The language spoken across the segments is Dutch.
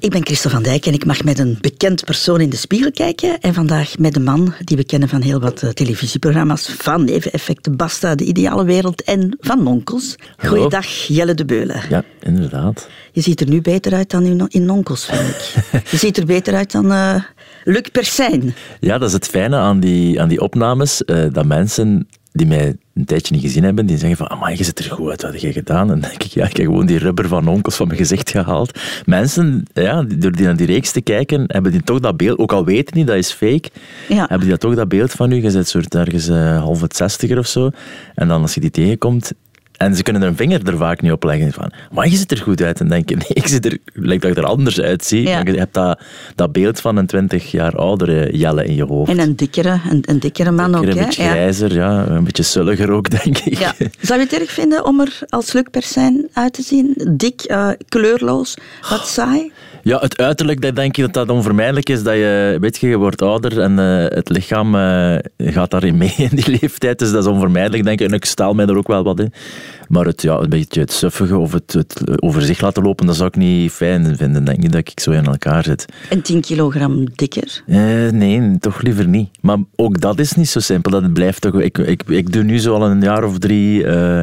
Ik ben Christel van Dijk en ik mag met een bekend persoon in de spiegel kijken. En vandaag met een man die we kennen van heel wat eh, televisieprogramma's. Van Neveneffecten, Basta, De Ideale Wereld en Van Nonkels. Goeiedag, Jelle de Beulen. Ja, inderdaad. Je ziet er nu beter uit dan in, in Nonkels, vind ik. Je ziet er beter uit dan eh, Luc Persijn. Ja, dat is het fijne aan die, aan die opnames. eh, dat mensen die mij een tijdje niet gezien hebben, die zeggen van, amai, je ziet er goed uit, wat heb je gedaan? En dan denk ik, ja, ik heb gewoon die rubber van onkels van mijn gezicht gehaald. Mensen, ja, door die naar die reeks te kijken, hebben die toch dat beeld, ook al weten die dat is fake, Ja. hebben die dat toch dat beeld van u, je bent soort ergens eh, half het zestiger of zo. En dan als je die tegenkomt, en ze kunnen hun vinger er vaak niet op leggen. Van, maar je ziet er goed uit. En denk je, nee, ik zit er, lijkt dat ik er anders uitzie. Ja. Maar je hebt dat, dat beeld van een twintig jaar oudere Jelle in je hoofd. En een dikkere, een, een dikkere man ook, een beetje Ja. grijzer, ja. Een beetje sulliger ook, denk ik. Ja. Zou je het erg vinden om er als Luc Persijn uit te zien? Dik, eh, kleurloos, wat saai? Ja, het uiterlijk, dat denk ik dat dat onvermijdelijk is. Dat je, weet je, je wordt ouder en eh, het lichaam eh, gaat daarin mee in die leeftijd. Dus dat is onvermijdelijk, denk ik. En ik stel mij er ook wel wat in. Maar het, ja, een beetje het suffige of het, het over zich laten lopen, dat zou ik niet fijn vinden. Denk niet dat ik zo in elkaar zit. En 10 kilogram dikker? Eh, nee, toch liever niet. Maar ook dat is niet zo simpel. Dat blijft toch, ik, ik, ik doe nu zo al een jaar of drie eh,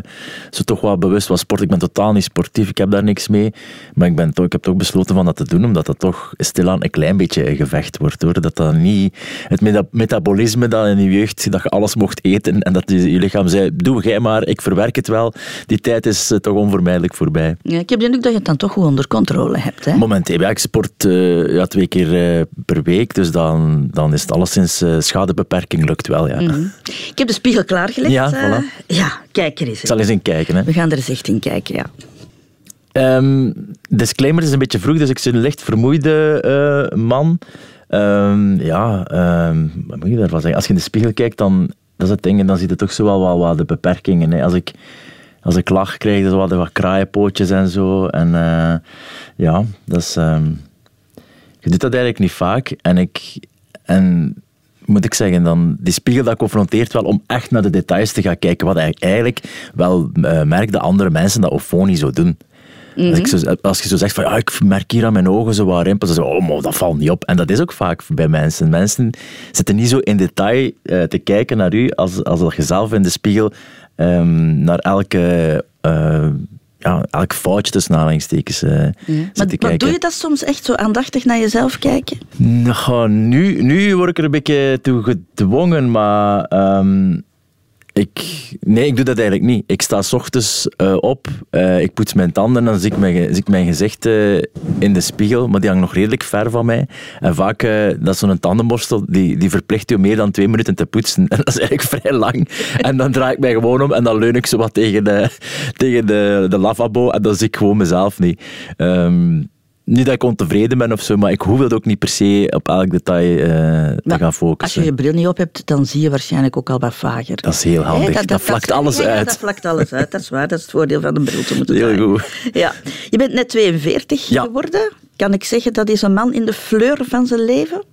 zo toch wel bewust wat sport. Ik ben totaal niet sportief, ik heb daar niks mee. Maar ik, ben toch, ik heb toch besloten van dat te doen, omdat dat toch stilaan een klein beetje een gevecht wordt. Hoor. Dat dat niet... Het meta- metabolisme dat in je jeugd, dat je alles mocht eten en dat je, je lichaam zei, doe jij maar, ik verwerk het wel. Die tijd is eh, toch onvermijdelijk voorbij. Ja, ik heb de indruk dat je het dan toch goed onder controle hebt. Hè? Momenteel, ja, ik sport eh, ja, twee keer eh, per week, dus dan, dan is het alleszins eh, schadebeperking lukt wel, ja. Mhm. Ik heb de spiegel klaargelegd. Ja, eh. voilà. ja, kijk er eens. Ik zal eens in kijken. Hè. We gaan er eens echt in kijken, ja. Ehm, disclaimer het is een beetje vroeg, dus ik ben een licht vermoeide eh, man. Ehm, ja, ehm, wat moet je daarvan zeggen? Als je in de spiegel kijkt, dan, dat is het ding, en dan zie je toch zo wel wat, wat de beperkingen. Hè. Als, ik, als ik lach, krijg je zo wat, wat kraaienpootjes en zo. En eh, ja, dat is... ehm, je doet dat eigenlijk niet vaak. En ik... En moet ik zeggen, dan, die spiegel dat confronteert wel om echt naar de details te gaan kijken. Wat ik eigenlijk wel eh, merk dat andere mensen dat of niet zo doen. als, ik zo, als je zo zegt van ja, ik merk hier aan mijn ogen zo wat rimpels, dan oh, maar dat valt niet op. En dat is ook vaak bij mensen. Mensen zitten niet zo in detail eh, te kijken naar u als, als dat je zelf in de spiegel ehm, naar elke, eh, ja, elk foutje tussen aanhalingstekens eh, zit Maar, te maar kijken. doe je dat soms echt zo aandachtig naar jezelf kijken? Nou, nu, nu word ik er een beetje toe gedwongen, maar ehm, ik, nee, ik doe dat eigenlijk niet. Ik sta s ochtends eh, op, eh, ik poets mijn tanden en dan zie ik mijn, zie ik mijn gezicht eh, in de spiegel, maar die hangt nog redelijk ver van mij. En vaak, dat zo'n tandenborstel, die, die verplicht je meer dan twee minuten te poetsen. En dat is eigenlijk vrij lang. En dan draai ik mij gewoon om en dan leun ik zo wat tegen de, tegen de, de lavabo en dan zie ik gewoon mezelf niet. Ehm, niet dat ik ontevreden ben of zo, maar ik hoef het ook niet per se op elk detail eh, te Maar gaan Als focussen. je je bril niet op hebt, dan zie je waarschijnlijk ook al wat vager. Dat is heel handig. Dat vlakt alles ja, ja, uit. dat vlakt alles uit, dat is waar. Dat is het voordeel van de bril te moeten Heel goed. Ja. Je bent net 42 Ja. geworden. Kan ik zeggen, dat is een man in de fleur van zijn leven?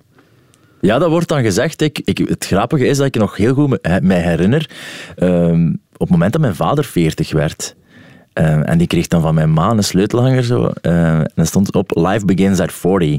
Ja, dat wordt dan gezegd. Ik, ik, het grappige is dat ik nog heel goed me- mij herinner. ehm, op het moment dat mijn vader 40 werd. Ehm, en die kreeg dan van mijn ma een sleutelhanger zo. ehm, en er stond op: Life begins at 40.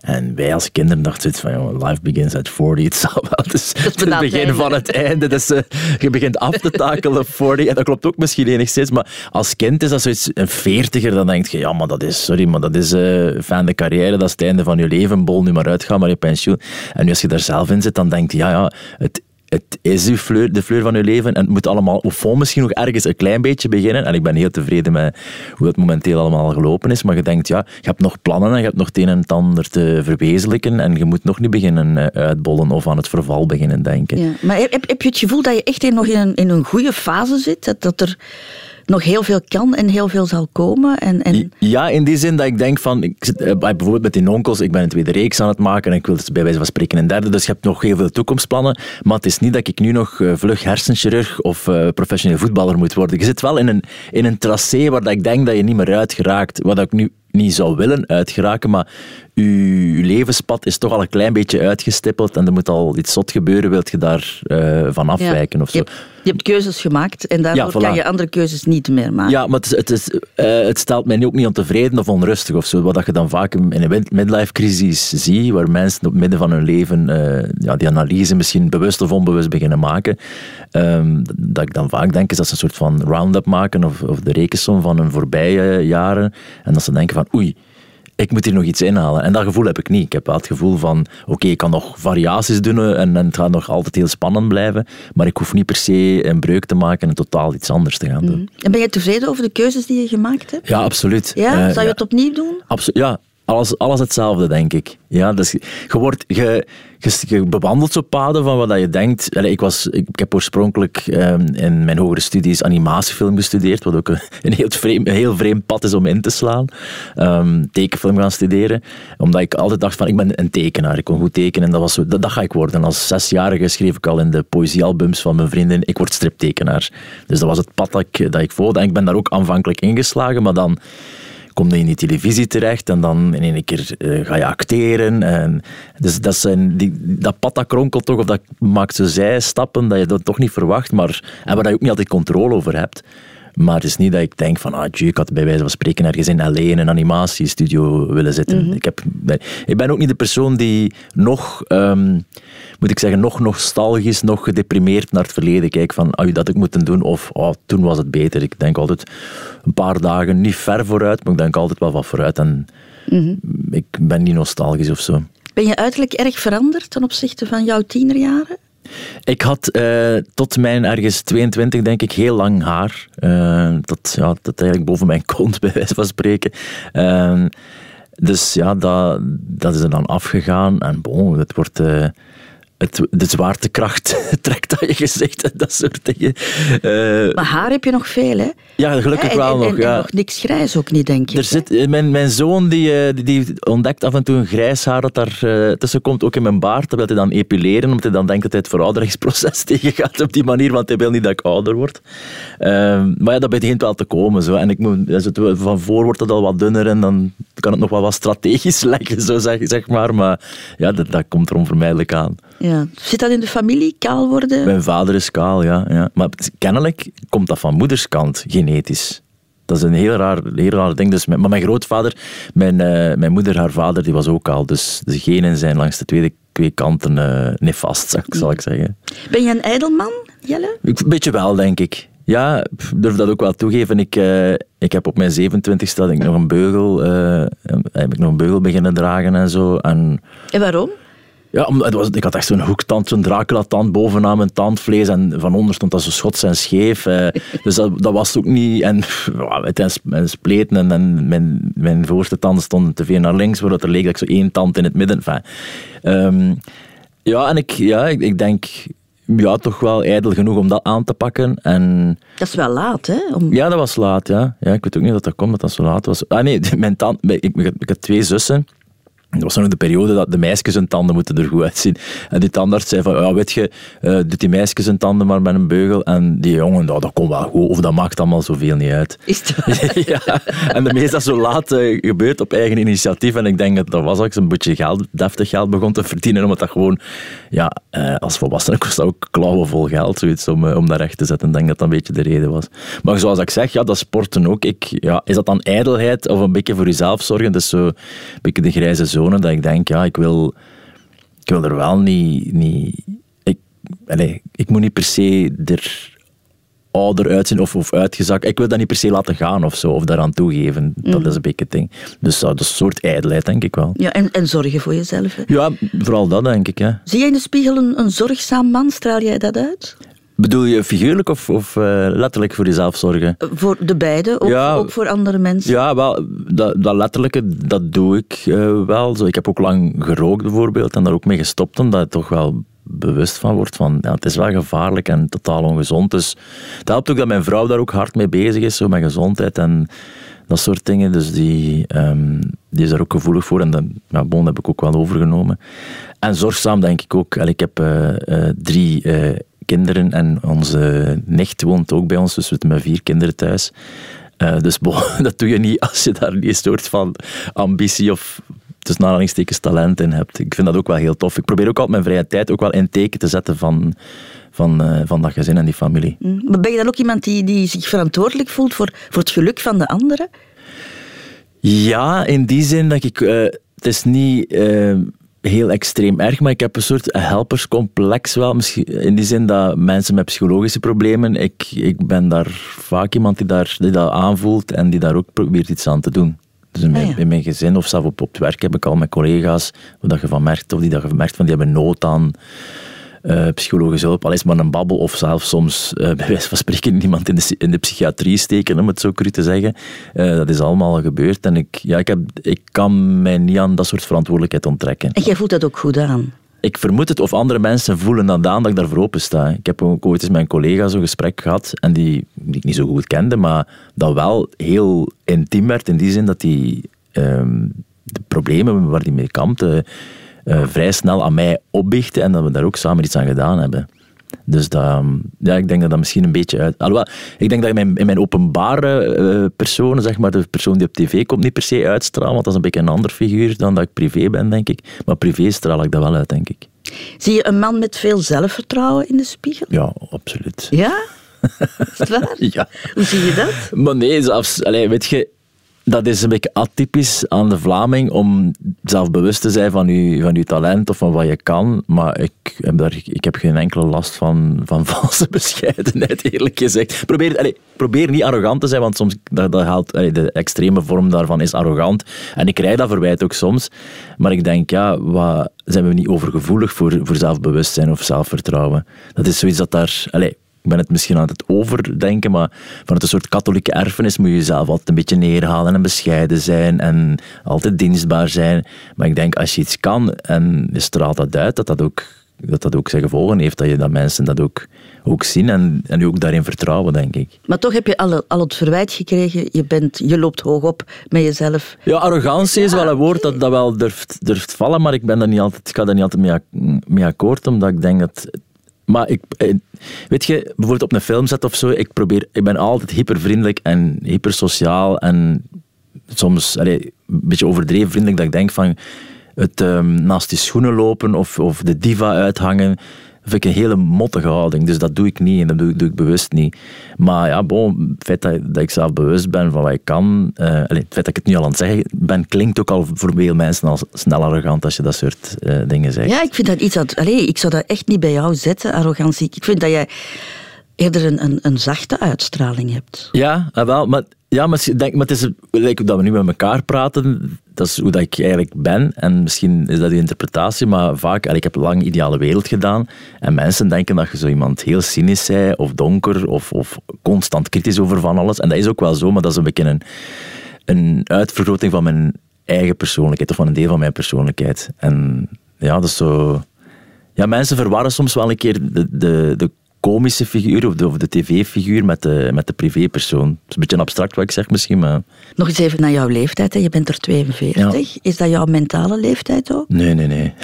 En wij als kinderen dachten zoiets van, joh, life begins at 40. Het zal wel. Het is het, begin van het einde. Dus, eh, je begint af te takelen 40. En dat klopt ook misschien enigszins. Maar als kind is dat zoiets, een 40er, dan denk je, ja, maar dat is, sorry, maar dat is eh fijn de carrière, dat is het einde van je leven. Bol nu maar uit, ga maar je pensioen. En nu als je daar zelf in zit, dan denk je, ja, ja, het, het is uw fleur, de fleur van je leven en het moet allemaal fond misschien nog ergens een klein beetje beginnen. En ik ben heel tevreden met hoe het momenteel allemaal gelopen is. Maar je denkt, ja, je hebt nog plannen en je hebt nog het een en het ander te verwezenlijken en je moet nog niet beginnen eh, uitbollen of aan het verval beginnen denken. Ja. Maar heb, heb je het gevoel dat je echt nog in een, in een goede fase zit? Dat er nog heel veel kan en heel veel zal komen? En, en... Ja, in die zin dat ik denk van, ik zit, eh, bijvoorbeeld met die onkels, ik ben een tweede reeks aan het maken en ik wil bij wijze van spreken een derde, dus je hebt nog heel veel toekomstplannen, maar het is niet dat ik nu nog eh, vlug hersenchirurg of eh, professioneel voetballer moet worden. Je zit wel in een, in een tracé waar dat ik denk dat je niet meer uit geraakt, dat ik nu niet zou willen uitgeraken, maar uw levenspad is toch al een klein beetje uitgestippeld en er moet al iets zot gebeuren, wilt je daar uh, van afwijken of zo. Je hebt, je hebt, keuzes gemaakt en daardoor kan je andere keuzes niet meer maken. Ja, maar het, het, is, uh, het stelt mij ook niet ontevreden of onrustig of zo. Wat je dan vaak in een midlife-crisis ziet, waar mensen op het midden van hun leven uh, ja, die analyse misschien bewust of onbewust beginnen maken, um, dat ik dan vaak denk is dat ze een soort van round-up maken of, of de rekensom van hun voorbije jaren en dat ze denken van oei, ik moet hier nog iets inhalen. En dat gevoel heb ik niet. Ik heb wel het gevoel van, oké, ik kan nog variaties doen en, en, het gaat nog altijd heel spannend blijven, maar ik hoef niet per se een breuk te maken en totaal iets anders te gaan doen. Mhm. En ben je tevreden over de keuzes die je gemaakt hebt? Ja, absoluut. Ja? Zou je het opnieuw doen? Absoluut, ja. Alles, alles hetzelfde, denk ik. Ja, dus je, wordt, je, je, bewandelt zo paden van wat je denkt. ik, was, ik, heb oorspronkelijk um, in mijn hogere studies animatiefilm gestudeerd, wat ook een, heel, vreemd, heel vreemd pad is om in te slaan. Um, tekenfilm gaan studeren, omdat ik altijd dacht van ik ben een tekenaar, ik kon goed tekenen en dat, was dat, dat ga ik worden. Als zesjarige schreef ik al in de poëziealbums van mijn vrienden, ik word striptekenaar. Dus dat was het pad dat ik, dat ik volgde en ik ben daar ook aanvankelijk ingeslagen, maar dan kom je in die televisie terecht en dan in een keer uh, ga je acteren. En dus dat, zijn die, dat pad dat kronkelt toch, of dat maakt zo zijstappen dat je dat toch niet verwacht, maar, en waar je ook niet altijd controle over hebt. Maar het is niet dat ik denk van, ah, tjie, ik had bij wijze van spreken ergens in L.A. in een animatiestudio willen zitten. Mhm. ik, heb, ik ben ook niet de persoon die nog, um, moet ik zeggen, nog nostalgisch, nog gedeprimeerd naar het verleden kijkt van, ah, dat ik moeten doen of oh, toen was het beter. Ik denk altijd een paar dagen, niet ver vooruit, maar ik denk altijd wel wat vooruit en mhm. ik ben niet nostalgisch of zo. Ben je uiterlijk erg veranderd ten opzichte van jouw tienerjaren? Ik had uh, tot mijn ergens 22, denk ik, heel lang haar. Uh, dat, ja, dat eigenlijk boven mijn kont, bij wijze van spreken. Uh, dus ja, dat, dat is er dan afgegaan. En bon, het wordt het, de zwaartekracht trekt aan je gezicht en dat soort dingen. Uh, maar haar heb je nog veel, hè? Ja, gelukkig wel en, nog. En, ja. nog niks grijs ook niet, denk ik. Er zit, eh, mijn, mijn zoon die, die, die, ontdekt af en toe een grijs haar dat daar uh, tussen komt, ook in mijn baard. Dat wil hij dan epileren, omdat hij dan denkt dat hij het verouderingsproces tegengaat op die manier, want hij wil niet dat ik ouder word. Uh, maar ja, dat begint wel te komen. Zo. En ik moet, als het, van voor wordt het al wat dunner en dan kan het nog wel wat strategisch leggen, zo zeg, zeg maar. Maar ja, dat, dat komt er onvermijdelijk aan. Ja. Zit dat in de familie, kaal worden? Mijn vader is kaal, ja. ja. Maar kennelijk komt dat van moederskant, genetisch. Dat is een heel raar, heel raar ding. Dus, maar mijn grootvader, mijn, uh, mijn moeder, haar vader, die was ook kaal. Dus de genen zijn langs de tweede, twee kanten uh, nefast, zal ik zeggen. Ben je een ijdelman, Jelle? Een beetje wel, denk ik. Ja, ik durf dat ook wel toegeven. Ik, uh, ik heb op mijn 27 ik nog een beugel, heb ik nog een beugel beginnen dragen en zo. En, en waarom? Ja, het was, ik had echt zo'n hoektand, zo'n Dracula-tand bovenaan mijn tandvlees en van onder stond dat zo schots en scheef. Eh, dus dat, dat was ook niet... En het mijn spleten en, en mijn, mijn voorste tanden stonden te veel naar links, waardoor er leek dat ik zo één tand in het midden... Enfin, um, ja, en ik, ja, ik, ik denk ja, toch wel ijdel genoeg om dat aan te pakken. En... Dat is wel laat, hè? Om... Ja, dat was laat, ja. ja. Ik weet ook niet dat dat komt, dat dat zo laat was. Ah nee, mijn tand, ik, ik, ik heb twee zussen. Dat was nog de periode dat de meisjes hun tanden moeten er goed uitzien. En die tandarts zei van, ja, weet je, uh, doet die meisjes hun tanden maar met een beugel. En die jongen, nou, dat komt wel goed, of dat maakt allemaal zoveel niet uit. Is ja, en de meeste dat zo laat uh, gebeurt op eigen initiatief. En ik denk dat dat was ook een beetje geld, deftig geld begon te verdienen, omdat dat gewoon, ja, uh, als volwassene kost dat ook klauwen vol geld, zoiets, om, om dat recht te zetten. Ik denk dat dat een beetje de reden was. Maar zoals ik zeg, ja, dat sporten ook. Ik, ja, is dat dan ijdelheid of een beetje voor jezelf zorgen? Dat is zo een beetje de grijze zone dat ik denk, ja, ik wil, ik wil er wel niet... niet ik, allez, ik moet niet per se er ouder uitzien of, of uitgezakt. Ik wil dat niet per se laten gaan of zo, of daaraan toegeven. Dat mhm. is een beetje het ding. Dus dat is een soort ijdelheid, denk ik wel. Ja, en, en zorgen voor jezelf. Hè? Ja, vooral dat, denk ik. Ja. Zie jij in de spiegel een, een zorgzaam man? Straal jij dat uit? Bedoel je figuurlijk of, of uh, letterlijk voor jezelf zorgen? Voor de beide, ook, ook voor andere mensen? Ja, wel, dat, dat letterlijke, dat doe ik uh, wel. Zo, ik heb ook lang gerookt bijvoorbeeld en daar ook mee gestopt, omdat je toch wel bewust van wordt van, ja, het is wel gevaarlijk en totaal ongezond. Dus dat helpt ook dat mijn vrouw daar ook hard mee bezig is, zo met gezondheid en dat soort dingen. Dus die, um, die is daar ook gevoelig voor en dat ja, bon, heb ik ook wel overgenomen. En zorgzaam denk ik ook. Ik heb uh, drie kinderen en onze nicht woont ook bij ons, dus we zitten met vier kinderen thuis. Uh, dus dat doe je niet als je daar niet een soort van ambitie of tussen aanhalingstekens talent in hebt. Ik vind dat ook wel heel tof. Ik probeer ook altijd mijn vrije tijd ook wel in teken te zetten van, van, uh, van dat gezin en die familie. Mm. Maar ben je dan ook iemand die, die zich verantwoordelijk voelt voor, voor het geluk van de anderen? Ja, in die zin dat ik... Uh, het is niet heel extreem erg, maar ik heb een soort helperscomplex wel. Misschien in die zin dat mensen met psychologische problemen, ik, ik ben daar vaak iemand die, daar, die dat aanvoelt en die daar ook probeert iets aan te doen. Dus in mijn, ah, in mijn gezin of zelf op, op het werk heb ik al met collega's, dat je van merkt, of die dat je merkt van die hebben nood aan uh, psychologische hulp, al is maar een babbel of zelfs soms uh, bij wijze van spreken iemand in de, in de psychiatrie steken, om het zo cru te zeggen. Uh, dat is allemaal gebeurd en ik, ja, ik, heb, ik kan mij niet aan dat soort verantwoordelijkheid onttrekken. En jij voelt dat ook goed aan? Ik vermoed het, of andere mensen voelen dat aan dat ik daarvoor open sta. Ik heb ook ooit eens met een collega zo'n gesprek gehad, en die, die ik niet zo goed kende, maar dat wel heel intiem werd, in die zin dat die ehm, de problemen waar die mee kampte vrij snel aan mij opbichten en dat we daar ook samen iets aan gedaan hebben. Dus dat, ja, ik denk dat dat misschien een beetje uit. Alhoewel, ik denk dat in mijn, in mijn openbare uh, persoon, zeg maar, de persoon die op tv komt, niet per se uitstralen, want dat is een beetje een ander figuur dan dat ik privé ben, denk ik. Maar privé straal ik dat wel uit, denk ik. Zie je een man met veel zelfvertrouwen in de spiegel? Ja, absoluut. Ja? Is het waar? ja. Hoe zie je dat? Maar nee, zelfs, allez, weet je, dat is een beetje atypisch aan de Vlaming om zelfbewust te zijn van je, van uw talent of van wat je kan. Maar ik heb, daar, ik heb geen enkele last van, van valse bescheidenheid, eerlijk gezegd. Probeer, allez, probeer niet arrogant te zijn, want soms dat, dat haalt, allez, de extreme vorm daarvan is arrogant. En ik krijg dat verwijt ook soms. Maar ik denk, ja, wat, zijn we niet overgevoelig voor, voor zelfbewustzijn of zelfvertrouwen? Dat is zoiets dat daar... Allez, ben het misschien aan het overdenken, maar vanuit een soort katholieke erfenis moet je jezelf altijd een beetje neerhalen en bescheiden zijn en altijd dienstbaar zijn. Maar ik denk, als je iets kan en je straalt dat uit, dat dat ook, dat dat ook zijn gevolgen heeft, dat, je, dat mensen dat ook, ook zien en, en je ook daarin vertrouwen, denk ik. Maar toch heb je al, al het verwijt gekregen, je, bent, je loopt hoog op met jezelf. Ja, arrogantie is wel een woord dat, dat wel durft, durft vallen, maar ik, ben daar niet altijd, ik ga daar niet altijd mee, mee akkoord, omdat ik denk dat maar ik, eh, weet je, bijvoorbeeld op een filmset of zo, ik, probeer, ik ben altijd hypervriendelijk en hypersociaal en soms een beetje overdreven vriendelijk dat ik denk van het um, naast die schoenen lopen of, of de diva uithangen, vind ik een hele mottige houding. Dus dat doe ik niet en dat doe, doe ik bewust niet. Maar ja, bon, het feit dat, dat, ik zelf bewust ben van wat ik kan, uh, het feit dat ik het nu al aan het zeggen ben, klinkt ook al voor veel mensen al snel arrogant als je dat soort uh, dingen zegt. Ja, ik vind dat iets dat... Allez, ik zou dat echt niet bij jou zetten, arrogantie. Ik vind dat jij eerder een, een, een zachte uitstraling hebt. Ja, ah, wel, maar ja, maar, denk, maar het is dat we nu met elkaar praten. Dat is hoe dat ik eigenlijk ben. En misschien is dat die interpretatie, maar vaak... Ik heb lang ideale wereld gedaan. En mensen denken dat je zo iemand heel cynisch bent, of donker, of, of constant kritisch over van alles. En dat is ook wel zo, maar dat is een beetje een, een uitvergroting van mijn eigen persoonlijkheid, of van een deel van mijn persoonlijkheid. En ja, dat is zo... Ja, mensen verwarren soms wel een keer de, de, de komische figuur of de, de tv-figuur met de, met de privépersoon. Het is een beetje abstract wat ik zeg misschien, maar... Nog eens even naar jouw leeftijd. Hè. Je bent er 42. Is dat jouw mentale leeftijd ook? Nee, nee, nee.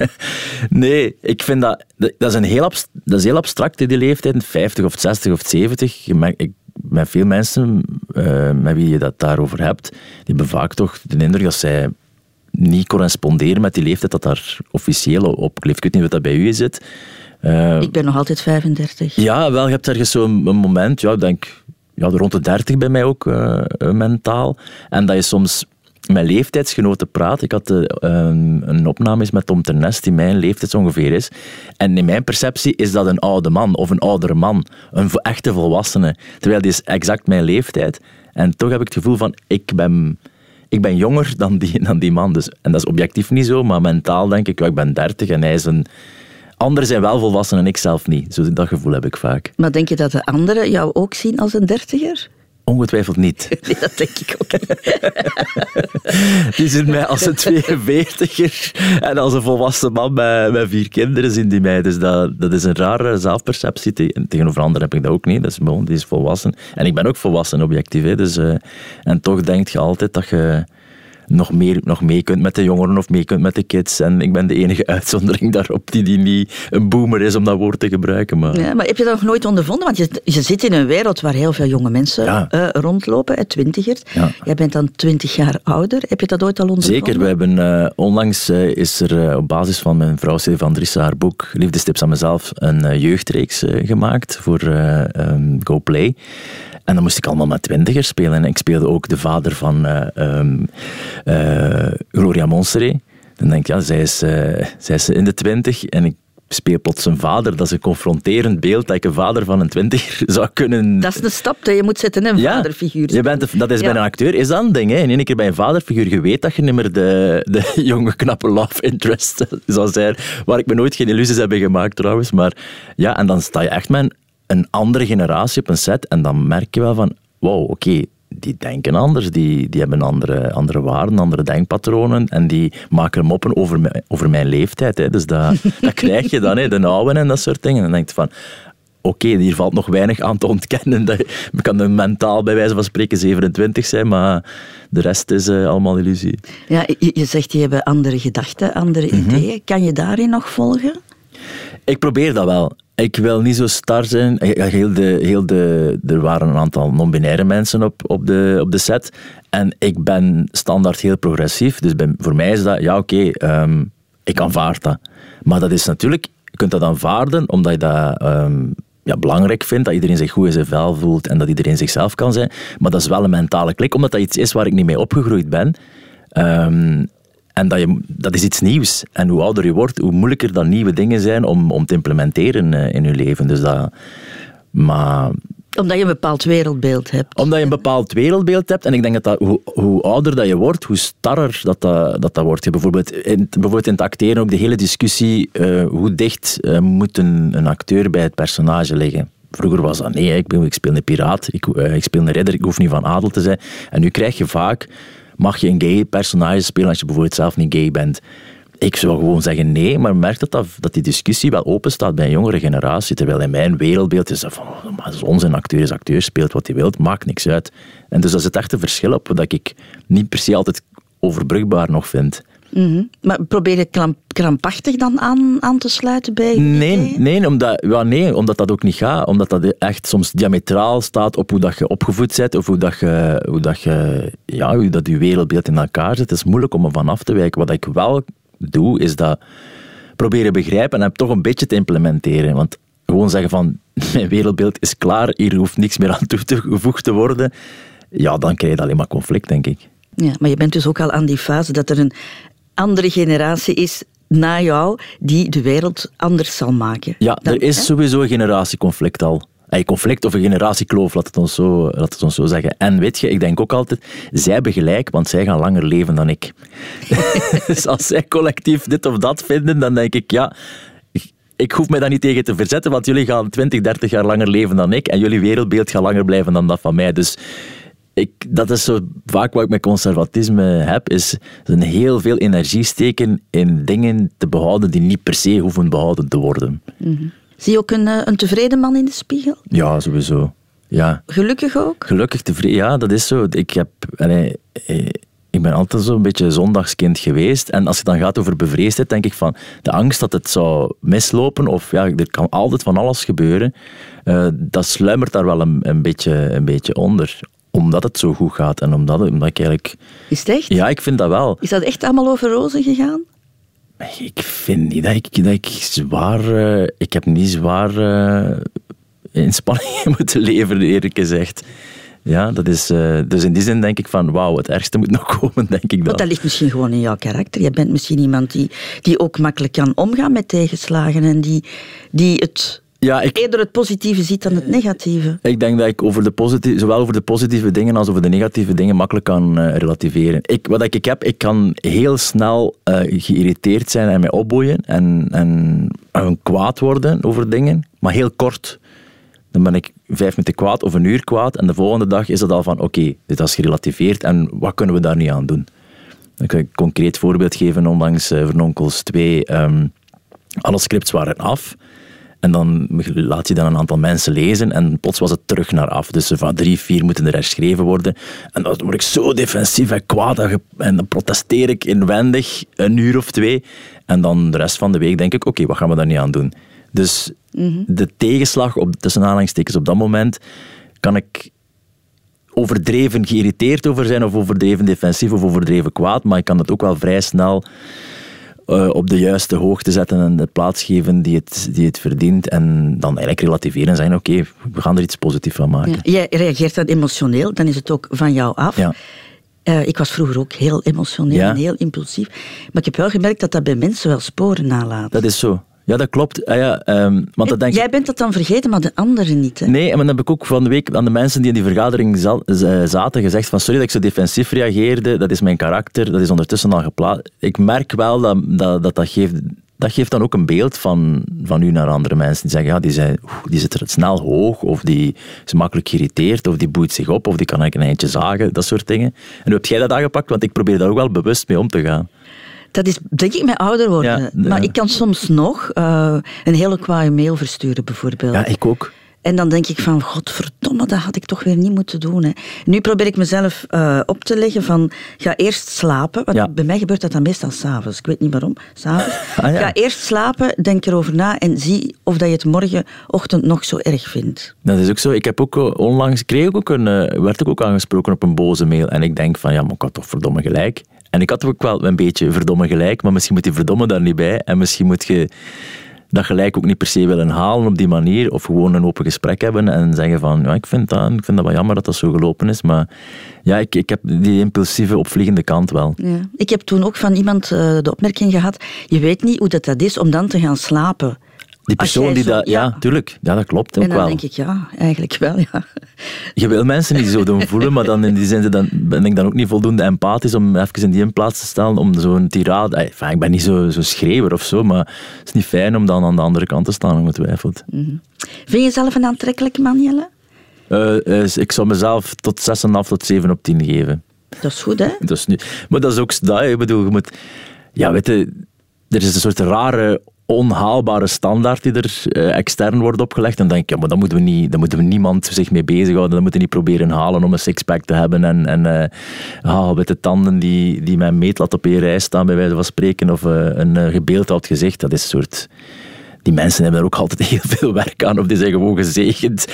nee, ik vind dat... Dat is, een heel, dat is heel abstract, die leeftijd. 50 of 60 of 70. Ik, met veel mensen uh, met wie je dat daarover hebt, die hebben vaak toch de indruk dat zij niet corresponderen met die leeftijd dat daar officieel op leeft. Ik weet niet wat dat bij u zit. Uh, ik ben nog altijd 35. Ja, wel, je hebt ergens zo'n moment, ja, ik denk ja, rond de 30 bij mij ook uh, mentaal. En dat je soms met leeftijdsgenoten praat. Ik had uh, een opname met Tom Ternest, die mijn leeftijd ongeveer is. En in mijn perceptie is dat een oude man of een oudere man. Een echte volwassene. Terwijl die is exact mijn leeftijd. En toch heb ik het gevoel van, ik ben, ik ben jonger dan die, dan die man. Dus, en dat is objectief niet zo, maar mentaal denk ik, ja, ik ben 30 en hij is een Anderen zijn wel volwassen en ik zelf niet. Zo, dat gevoel heb ik vaak. Maar denk je dat de anderen jou ook zien als een dertiger? Ongetwijfeld niet. Nee, dat denk ik ook Die zien mij als een 42er en als een volwassen man met, met vier kinderen zien die mij. Dus dat, dat is een rare zelfperceptie. Tegenover anderen heb ik dat ook niet. Dat is gewoon, die is volwassen. En ik ben ook volwassen, objectief. Hè. Dus, uh, en toch denk je altijd dat je nog, meer, nog mee kunt met de jongeren of mee kunt met de kids. En ik ben de enige uitzondering daarop die, die niet een boomer is om dat woord te gebruiken. Maar, ja, maar heb je dat nog nooit ondervonden? Want je, je zit in een wereld waar heel veel jonge mensen uh, rondlopen, twintigers. Ja. Jij bent dan twintig jaar ouder. Heb je dat ooit al ondervonden? Zeker. We hebben, uh, onlangs uh, is er op basis van mijn vrouw Stefan Drissa haar boek Liefdestips aan mezelf een jeugdreeks gemaakt voor um, GoPlay. En dan moest ik allemaal met twintigers spelen. En ik speelde ook de vader van um, Gloria Monseré. Dan denk ik, ja, zij is, uh, zij is in de twintig en ik speel plots een vader. Dat is een confronterend beeld dat ik een vader van een twintiger zou kunnen... Dat is de stap je moet zetten, een ja, vaderfiguur. Je bent dat is bij een acteur, is dat een ding. Hè? In één keer bij een vaderfiguur, je weet dat je niet meer de, de jonge, knappe love interest zou zijn. Waar ik me nooit geen illusies heb gemaakt trouwens. Maar ja, en dan sta je echt met een andere generatie op een set en dan merk je wel van, wow, oké, die denken anders, die, die hebben andere, andere waarden, andere denkpatronen en die maken moppen over, mijn, over mijn leeftijd. Hè. Dus dat, dat krijg je dan, hè, de oude en dat soort dingen. En dan denk je van, oké, hier valt nog weinig aan te ontkennen. Dat, je kan mentaal bij wijze van spreken 27 zijn, maar de rest is uh, allemaal illusie. Ja, je, je, zegt, je hebt andere gedachten, andere mhm. ideeën. Kan je daarin nog volgen? Ik probeer dat wel. Ik wil niet zo star zijn. Heel de, heel de, er waren een aantal non-binaire mensen op, op, de, op de set. En ik ben standaard heel progressief. Dus voor mij is dat, ja oké, ehm, ik aanvaard dat. Maar dat is natuurlijk, je kunt dat aanvaarden omdat je dat ehm, ja, belangrijk vindt. Dat iedereen zich goed in zijn vel voelt en dat iedereen zichzelf kan zijn. Maar dat is wel een mentale klik, omdat dat iets is waar ik niet mee opgegroeid ben. Um, en dat, je, dat is iets nieuws. En hoe ouder je wordt, hoe moeilijker dan nieuwe dingen zijn om, om te implementeren eh, in je leven. Dus dat, maar omdat je een bepaald wereldbeeld hebt. Omdat je een bepaald wereldbeeld hebt. En ik denk dat, dat hoe, hoe, ouder dat je wordt, hoe starrer dat dat, dat, dat wordt. Je bijvoorbeeld, in, bijvoorbeeld in het acteren ook de hele discussie uh, hoe dicht uh, moet een, een, acteur bij het personage liggen. Vroeger was dat nee, ik, ik speel een piraat, ik, uh, ik speel een ridder, ik hoef niet van adel te zijn. En nu krijg je vaak mag je een gay personage spelen als je bijvoorbeeld zelf niet gay bent? Ik zou gewoon zeggen nee, maar merk dat, dat, dat die discussie wel open staat bij een jongere generatie. Terwijl in mijn wereldbeeld is dat van, oh, maar een acteur is acteur, speelt wat hij wil, maakt niks uit. En dus dat is het echte verschil op, dat ik niet per se altijd overbrugbaar nog vind. Mhm. Maar probeer je krampachtig dan aan, aan te sluiten bij nee, nee, omdat, ja, nee, omdat dat ook niet gaat. Omdat dat echt soms diametraal staat op hoe dat je opgevoed bent of hoe dat je, hoe dat je, ja, hoe dat je wereldbeeld in elkaar zit. Het is moeilijk om er van af te wijken. Wat ik wel doe, is dat proberen begrijpen en toch een beetje te implementeren. Want gewoon zeggen van, mijn wereldbeeld is klaar, hier hoeft niks meer aan toegevoegd te worden. Ja, dan krijg je alleen maar conflict, denk ik. Ja, maar je bent dus ook al aan die fase dat er een, andere generatie is na jou die de wereld anders zal maken. Ja, er is sowieso een generatieconflict al. Een conflict of een generatiekloof, laat het, ons zo, laat het ons zo zeggen. En weet je, ik denk ook altijd, zij hebben gelijk, want zij gaan langer leven dan ik. dus als zij collectief dit of dat vinden, dan denk ik, ja, ik hoef mij daar niet tegen te verzetten, want jullie gaan 20, 30 jaar langer leven dan ik en jullie wereldbeeld gaat langer blijven dan dat van mij. Dus ik, dat is zo vaak wat ik met conservatisme heb, is een heel veel energie steken in dingen te behouden die niet per se hoeven behouden te worden. Mhm. Zie je ook een, eh, een tevreden man in de spiegel? Ja, sowieso. Ja. Gelukkig ook? Gelukkig tevreden, ja, dat is zo. Ik, heb, allee, eh, ik ben altijd zo'n beetje zondagskind geweest. En als het dan gaat over bevreesdheid, denk ik van de angst dat het zou mislopen, of ja, er kan altijd van alles gebeuren, uh, dat sluimert daar wel een, een, beetje, een beetje onder omdat het zo goed gaat en omdat, omdat ik eigenlijk... Is het echt? Ja, ik vind dat wel. Is dat echt allemaal over rozen gegaan? Ik vind niet dat ik, dat ik zwaar... Uh, ik heb niet zwaar uh, inspanningen moeten leveren, eerlijk gezegd. Ja, dat is, uh, dus in die zin denk ik van, wauw, het ergste moet nog komen, denk ik dan. Want dat ligt misschien gewoon in jouw karakter. Je bent misschien iemand die, die ook makkelijk kan omgaan met tegenslagen en die, die het ja, ik, eerder het positieve ziet dan het negatieve. Ik denk dat ik over de positieve, zowel over de positieve dingen als over de negatieve dingen makkelijk kan uh, relativeren. Ik, wat ik, ik heb, ik kan heel snel uh, geïrriteerd zijn en mij opboeien en, en, en kwaad worden over dingen, maar heel kort. Dan ben ik vijf minuten kwaad of een uur kwaad en de volgende dag is het al van oké, dit is gerelativeerd en wat kunnen we daar nu aan doen? Ik kan een concreet voorbeeld geven, ondanks uh, Vernonkels 2. Um, alle scripts waren af. En dan laat je dan een aantal mensen lezen en plots was het terug naar af. Dus van drie, vier moeten er herschreven worden. En dan word ik zo defensief en kwaad en dan protesteer ik inwendig een uur of twee. En dan de rest van de week denk ik, oké, wat gaan we daar niet aan doen? Dus mhm. de tegenslag, op, tussen aanhalingstekens op dat moment, kan ik overdreven geïrriteerd over zijn of overdreven defensief of overdreven kwaad, maar ik kan het ook wel vrij snel uh, op de juiste hoogte zetten en de plaats geven die het, die het verdient. En dan eigenlijk relativeren en zeggen, oké, we gaan er iets positiefs van maken. jij reageert dan emotioneel, dan is het ook van jou af. Ja. Uh, ik was vroeger ook heel emotioneel en heel impulsief. Maar ik heb wel gemerkt dat dat bij mensen wel sporen nalaat. Dat is zo. Ja, dat klopt. Ah ja, um, want dat denk Jij bent dat dan vergeten, maar de anderen niet. Hè? Nee, en dan heb ik ook van de week aan de mensen die in die vergadering zaten gezegd van sorry dat ik zo defensief reageerde, dat is mijn karakter, dat is ondertussen al geplaatst. Ik merk wel dat dat, dat, dat geeft dat geeft dan ook een beeld van, van u naar andere mensen. Die zeggen, ja, die, zijn, die zit er snel hoog, of die is makkelijk geïrriteerd, of die boeit zich op, of die kan eigenlijk een eindje zagen, dat soort dingen. En hoe heb jij dat aangepakt? Want ik probeer daar ook wel bewust mee om te gaan. Dat is denk ik met ouder worden. maar ik kan soms nog uh, een hele kwaaie mail versturen, bijvoorbeeld. Ja, ik ook. En dan denk ik van, godverdomme, dat had ik toch weer niet moeten doen. Hè. Nu probeer ik mezelf uh, op te leggen van, ga eerst slapen. Want bij mij gebeurt dat dan meestal s'avonds. Ik weet niet waarom, s'avonds. Ah, ja. Ga eerst slapen, denk erover na en zie of dat je het morgenochtend nog zo erg vindt. Dat is ook zo. Ik heb ook eh, onlangs, kreeg ook een, werd ik ook aangesproken op een boze mail. En ik denk van, ja, maar ik had toch verdomme gelijk. En ik had ook wel een beetje verdomme gelijk, maar misschien moet die verdomme daar niet bij. En misschien moet je dat gelijk ook niet per se willen halen op die manier. Of gewoon een open gesprek hebben en zeggen van, ja, ik vind dat, ik vind dat wel jammer dat dat zo gelopen is. Maar ja, ik, ik heb die impulsieve opvliegende kant wel. Ja. Ik heb toen ook van iemand uh, de opmerking gehad, je weet niet hoe dat, dat is om dan te gaan slapen. Die persoon die dat, ja, tuurlijk, ja, dat klopt ook en dan wel. denk ik, ja, eigenlijk wel, ja. Je wil mensen niet zo doen voelen, maar dan in die zin dan, ben ik dan ook niet voldoende empathisch om even in die plaats te stellen, om zo'n tirade... Enfin, ik ben niet zo, zo schreeuwer of zo, maar het is niet fijn om dan aan de andere kant te staan, ongetwijfeld. Mm Vind je jezelf een aantrekkelijke man, Jelle? Uh, ik zou mezelf tot 6,5 tot 7 op 10 geven. Dat is goed, hè? Dat is nu, maar dat is ook dat, ik bedoel, je moet... Ja, weet je, er is een soort rare onhaalbare standaard die er uh, extern wordt opgelegd. En dan denk ik, ja, maar dan moeten we, niet, dan moeten we niemand zich mee bezighouden. Dan moeten we niet proberen halen om een sixpack te hebben. En, en uh, de tanden die, die mijn meetlat op één rij staan, bij wijze van spreken. Of uh, een gebeeldhouwd gezicht. Dat is een soort die mensen hebben er ook altijd heel veel werk aan. Of die zijn gewoon gezegend. 0,001%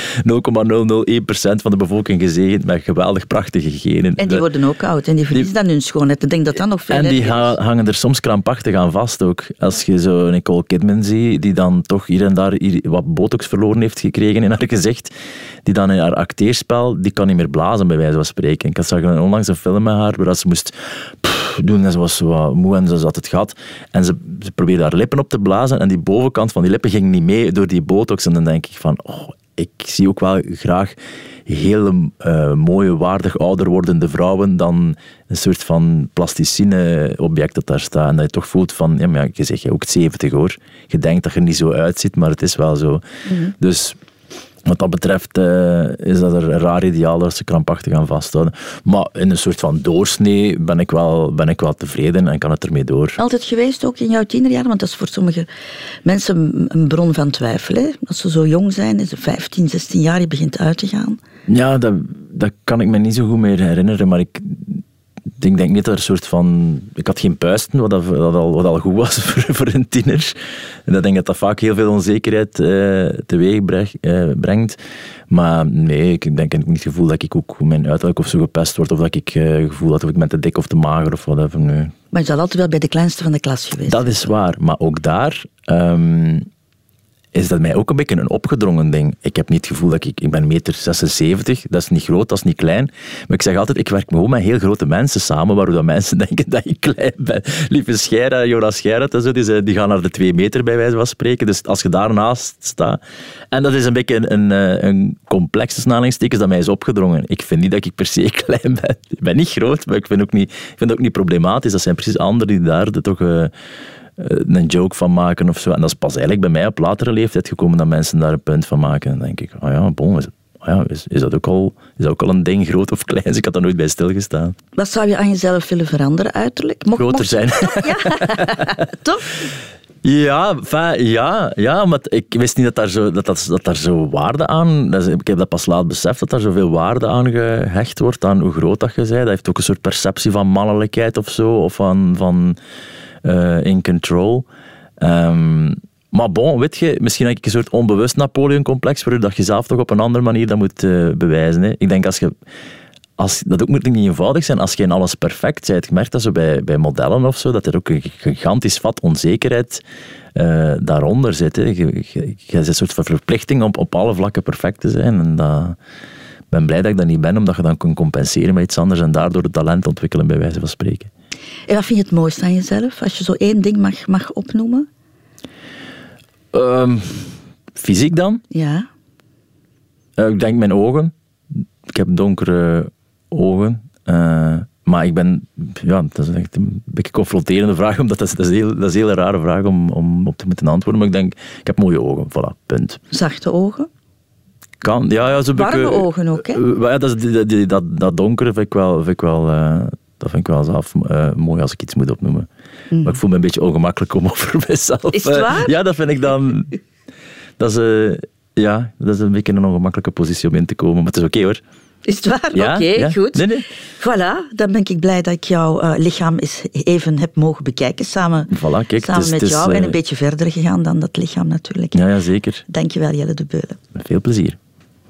van de bevolking gezegend met geweldig prachtige genen. En die worden ook oud en die verliezen dan hun schoonheid. Ik denk dat dat nog veel En die hangen er soms krampachtig aan vast ook. Als je zo Nicole Kidman ziet, die dan toch hier en daar wat botox verloren heeft gekregen in haar gezicht, die dan in haar acteerspel, die kan niet meer blazen bij wijze van spreken. Ik zag onlangs een film met haar waar ze moest doen en ze was zo moe en ze had het gehad. En ze, ze probeerde haar lippen op te blazen en die bovenkant van die lippen ging niet mee door die botox. En dan denk ik van, oh, ik zie ook wel graag hele uh, mooie, waardig ouder wordende vrouwen dan een soort van plasticine object dat daar staat. En dat je toch voelt van, ja, maar je zegt je ook 70 hoor. Je denkt dat je er niet zo uitziet, maar het is wel zo. Mhm. Dus wat dat betreft uh, is dat er een raar ideaal dat ze krampachtig aan vasthouden. Maar in een soort van doorsnee ben ik wel, ben ik wel tevreden en kan het ermee door. Altijd geweest, ook in jouw tienerjaren? Want dat is voor sommige mensen een bron van twijfel. Hè? Als ze zo jong zijn, is 15, 16 jaar, je begint uit te gaan. Ja, dat, dat kan ik me niet zo goed meer herinneren. Maar ik ik denk niet dat er een soort van... Ik had geen puisten, wat, wat, al, wat al goed was voor, voor een tiener. En ik denk dat dat vaak heel veel onzekerheid uh, teweeg uh, brengt. Maar nee, ik denk niet het gevoel dat ik ook mijn uiterlijk of zo gepest word. Of dat ik uh, gevoel had of ik ben te dik of te mager of whatever. Nee. Maar je zal altijd wel bij de kleinste van de klas geweest Dat is waar. Maar ook daar... Um, is dat mij ook een beetje een opgedrongen ding. Ik heb niet het gevoel dat ik... Ik ben meter 76, dat is niet groot, dat is niet klein. Maar ik zeg altijd, ik werk gewoon met heel grote mensen samen, waardoor dat mensen denken dat ik klein ben. Lieve Scheira, Jonas Scheira en zo, die, die gaan naar de twee meter bij wijze van spreken. Dus als je daarnaast staat... En dat is een beetje een, een, eh, een complexe dat mij is opgedrongen. Ik vind niet dat ik per se klein ben. Ik ben niet groot, maar ik vind, ook niet, ik vind ook niet problematisch. Dat zijn precies anderen die daar toch... Eh, een joke van maken of zo. En dat is pas eigenlijk bij mij op latere leeftijd gekomen dat mensen daar een punt van maken. En dan denk ik, oh ja, bon, is, oh ja, is, is, dat ook al, is dat ook al een ding, groot of klein? Dus ik had daar nooit bij stilgestaan. Wat zou je aan jezelf willen veranderen uiterlijk? Groter zijn. Ja, toch? Ja, ja, ja, maar ik wist niet dat daar zo, dat, dat, dat daar zo waarde aan... Ik heb dat pas laat beseft, dat daar zoveel waarde aan gehecht wordt, aan hoe groot dat je bent. Dat heeft ook een soort perceptie van mannelijkheid of zo, of van, van uh, in control. Um, maar bon, weet je, misschien heb ik een soort onbewust Napoleon-complex, waardoor je zelf toch op een andere manier dat moet uh, bewijzen. Hè. Ik denk als je als, dat ook moet niet eenvoudig zijn als je in alles perfect bent. Je merkt dat zo bij, bij modellen of zo, dat er ook een gigantisch vat onzekerheid uh, daaronder zit. Hè. Je, je, een soort van verplichting om op alle vlakken perfect te zijn. En dat, ik ben blij dat ik dat niet ben, omdat je dan kunt compenseren met iets anders en daardoor het talent ontwikkelen, bij wijze van spreken. En wat vind je het mooiste aan jezelf, als je zo één ding mag, mag opnoemen? Um, fysiek dan? Ja. Uh, ik denk mijn ogen. Ik heb donkere ogen. Uh, maar ik ben, ja, dat is echt een beetje confronterende vraag, omdat dat is, dat is, heel, dat is een hele rare vraag om, om op te moeten antwoorden. Maar ik denk, ik heb mooie ogen, voilà, punt. Zachte ogen? Kan, ja, ja. Zo Warme beetje, ogen ook, hè? Ja, dat, dat, dat, dat donkere vind ik wel, vind ik wel, uh, dat vind ik wel zelf uh, mooi als ik iets moet opnoemen. Mm. Maar ik voel me een beetje ongemakkelijk om over mezelf... Is het waar? ja, dat vind ik dan... Dat is, ja, dat is een beetje een ongemakkelijke positie om in te komen, maar het is oké okay, hoor. Is het waar? Ja, Oké, ja. goed. Nee, nee. Voilà, dan ben ik blij dat ik jouw uh, lichaam eens even heb mogen bekijken. Samen, voilà, kijk, samen is, met is, jou. uh, en een beetje verder gegaan dan dat lichaam natuurlijk. Ja, ja zeker. Dankjewel, Jelle de Beulen. Met veel plezier.